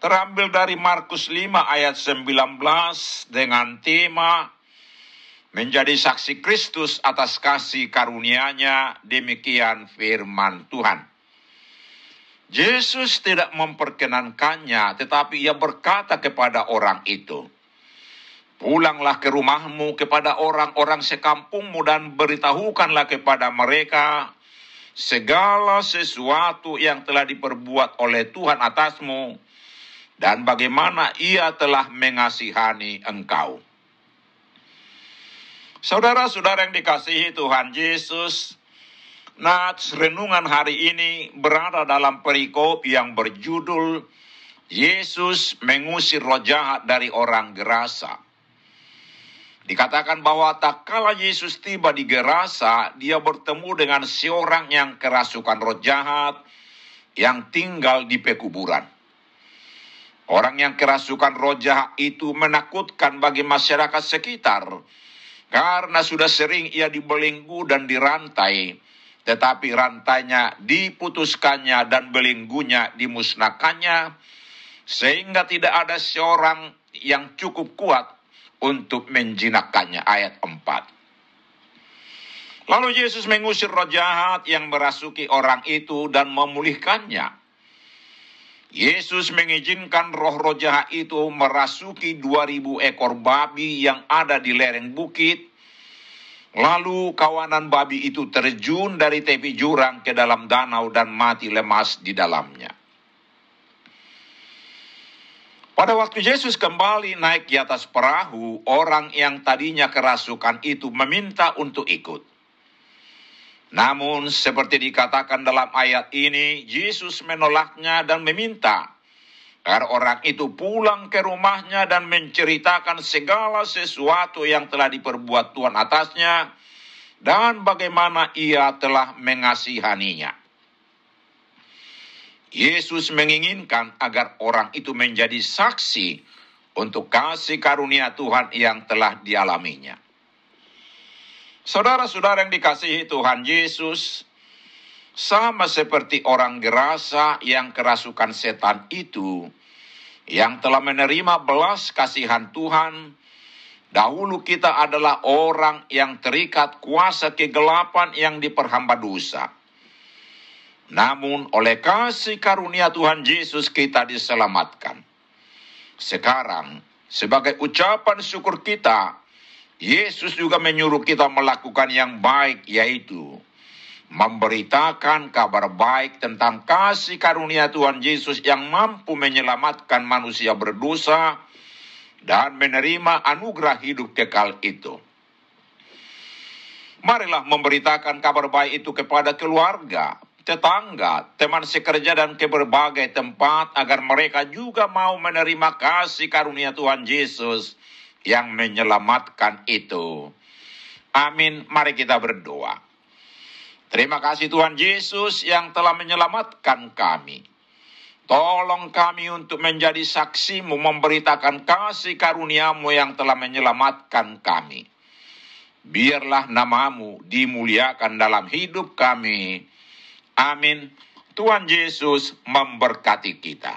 terambil dari Markus 5 ayat 19 dengan tema menjadi saksi Kristus atas kasih karunia-Nya demikian firman Tuhan. Yesus tidak memperkenankannya tetapi ia berkata kepada orang itu, Pulanglah ke rumahmu kepada orang-orang sekampungmu dan beritahukanlah kepada mereka segala sesuatu yang telah diperbuat oleh Tuhan atasmu dan bagaimana ia telah mengasihani engkau. Saudara-saudara yang dikasihi Tuhan Yesus, Nats renungan hari ini berada dalam perikop yang berjudul Yesus mengusir roh jahat dari orang Gerasa. Dikatakan bahwa tak kala Yesus tiba di Gerasa, dia bertemu dengan seorang yang kerasukan roh jahat yang tinggal di pekuburan. Orang yang kerasukan roh jahat itu menakutkan bagi masyarakat sekitar karena sudah sering ia dibelenggu dan dirantai, tetapi rantainya diputuskannya dan belenggunya dimusnahkannya, sehingga tidak ada seorang yang cukup kuat untuk menjinakkannya. Ayat 4. Lalu Yesus mengusir roh jahat yang merasuki orang itu dan memulihkannya. Yesus mengizinkan roh-roh jahat itu merasuki 2000 ekor babi yang ada di lereng bukit. Lalu kawanan babi itu terjun dari tepi jurang ke dalam danau dan mati lemas di dalamnya. Pada waktu Yesus kembali naik di atas perahu, orang yang tadinya kerasukan itu meminta untuk ikut. Namun seperti dikatakan dalam ayat ini, Yesus menolaknya dan meminta agar orang itu pulang ke rumahnya dan menceritakan segala sesuatu yang telah diperbuat Tuhan atasnya dan bagaimana ia telah mengasihaninya. Yesus menginginkan agar orang itu menjadi saksi untuk kasih karunia Tuhan yang telah dialaminya. Saudara-saudara yang dikasihi Tuhan Yesus, sama seperti orang gerasa yang kerasukan setan itu, yang telah menerima belas kasihan Tuhan, dahulu kita adalah orang yang terikat kuasa kegelapan yang diperhamba dosa. Namun oleh kasih karunia Tuhan Yesus kita diselamatkan. Sekarang, sebagai ucapan syukur kita, Yesus juga menyuruh kita melakukan yang baik, yaitu memberitakan kabar baik tentang kasih karunia Tuhan Yesus yang mampu menyelamatkan manusia berdosa dan menerima anugerah hidup kekal itu. Marilah memberitakan kabar baik itu kepada keluarga, tetangga, teman sekerja dan ke berbagai tempat agar mereka juga mau menerima kasih karunia Tuhan Yesus yang menyelamatkan itu. Amin. Mari kita berdoa. Terima kasih Tuhan Yesus yang telah menyelamatkan kami. Tolong kami untuk menjadi saksimu memberitakan kasih karuniamu yang telah menyelamatkan kami. Biarlah namamu dimuliakan dalam hidup kami Amin. Tuhan Yesus memberkati kita.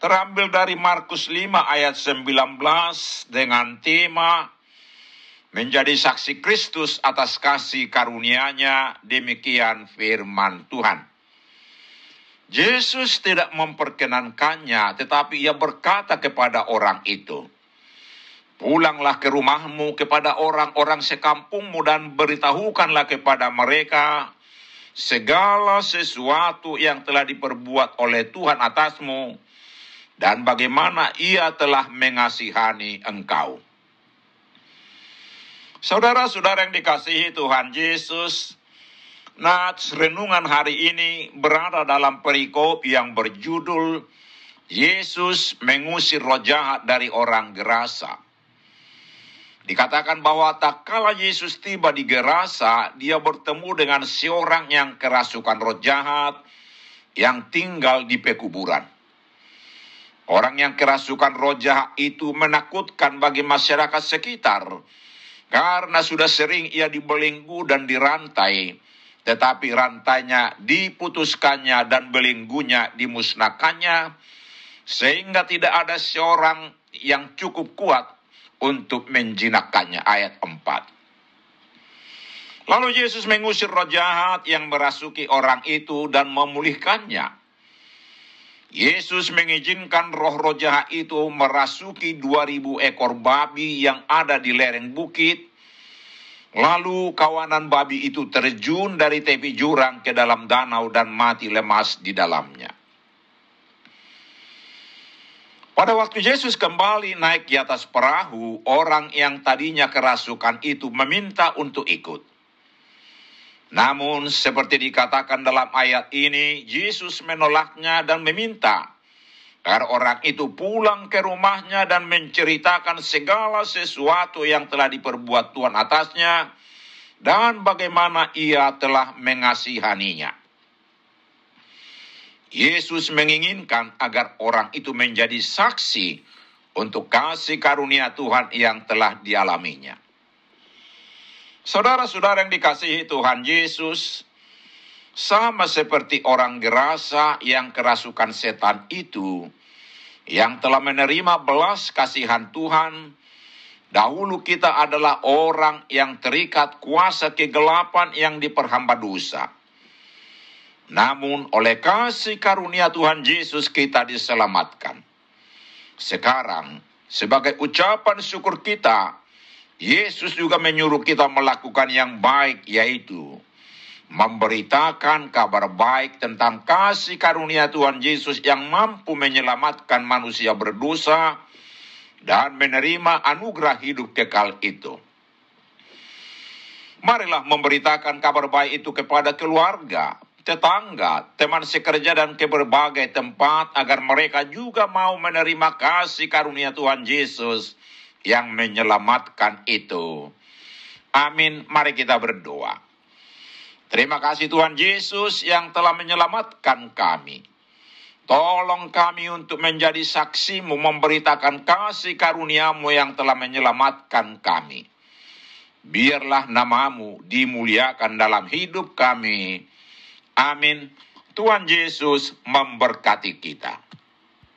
terambil dari Markus 5 ayat 19 dengan tema menjadi saksi Kristus atas kasih karunia-Nya demikian firman Tuhan. Yesus tidak memperkenankannya tetapi ia berkata kepada orang itu, Pulanglah ke rumahmu kepada orang-orang sekampungmu dan beritahukanlah kepada mereka segala sesuatu yang telah diperbuat oleh Tuhan atasmu dan bagaimana ia telah mengasihani engkau. Saudara-saudara yang dikasihi Tuhan Yesus, Nats renungan hari ini berada dalam perikop yang berjudul Yesus mengusir roh jahat dari orang Gerasa. Dikatakan bahwa tak kala Yesus tiba di Gerasa, dia bertemu dengan seorang yang kerasukan roh jahat yang tinggal di pekuburan. Orang yang kerasukan roh jahat itu menakutkan bagi masyarakat sekitar karena sudah sering ia dibelenggu dan dirantai, tetapi rantainya diputuskannya dan belenggunya dimusnahkannya, sehingga tidak ada seorang yang cukup kuat untuk menjinakkannya. Ayat 4. Lalu Yesus mengusir roh jahat yang merasuki orang itu dan memulihkannya. Yesus mengizinkan roh-roh jahat itu merasuki 2000 ekor babi yang ada di lereng bukit Lalu kawanan babi itu terjun dari tepi jurang ke dalam danau dan mati lemas di dalamnya. Pada waktu Yesus kembali naik di atas perahu, orang yang tadinya kerasukan itu meminta untuk ikut. Namun, seperti dikatakan dalam ayat ini, Yesus menolaknya dan meminta agar orang itu pulang ke rumahnya dan menceritakan segala sesuatu yang telah diperbuat Tuhan atasnya dan bagaimana ia telah mengasihaninya. Yesus menginginkan agar orang itu menjadi saksi untuk kasih karunia Tuhan yang telah dialaminya. Saudara-saudara yang dikasihi Tuhan Yesus, sama seperti orang gerasa yang kerasukan setan itu, yang telah menerima belas kasihan Tuhan, dahulu kita adalah orang yang terikat kuasa kegelapan yang diperhamba dosa. Namun oleh kasih karunia Tuhan Yesus kita diselamatkan. Sekarang, sebagai ucapan syukur kita, Yesus juga menyuruh kita melakukan yang baik, yaitu memberitakan kabar baik tentang kasih karunia Tuhan Yesus yang mampu menyelamatkan manusia berdosa dan menerima anugerah hidup kekal itu. Marilah memberitakan kabar baik itu kepada keluarga, tetangga, teman sekerja dan ke berbagai tempat agar mereka juga mau menerima kasih karunia Tuhan Yesus yang menyelamatkan itu. Amin. Mari kita berdoa. Terima kasih Tuhan Yesus yang telah menyelamatkan kami. Tolong kami untuk menjadi saksimu memberitakan kasih karuniamu yang telah menyelamatkan kami. Biarlah namamu dimuliakan dalam hidup kami. Amin. Tuhan Yesus memberkati kita.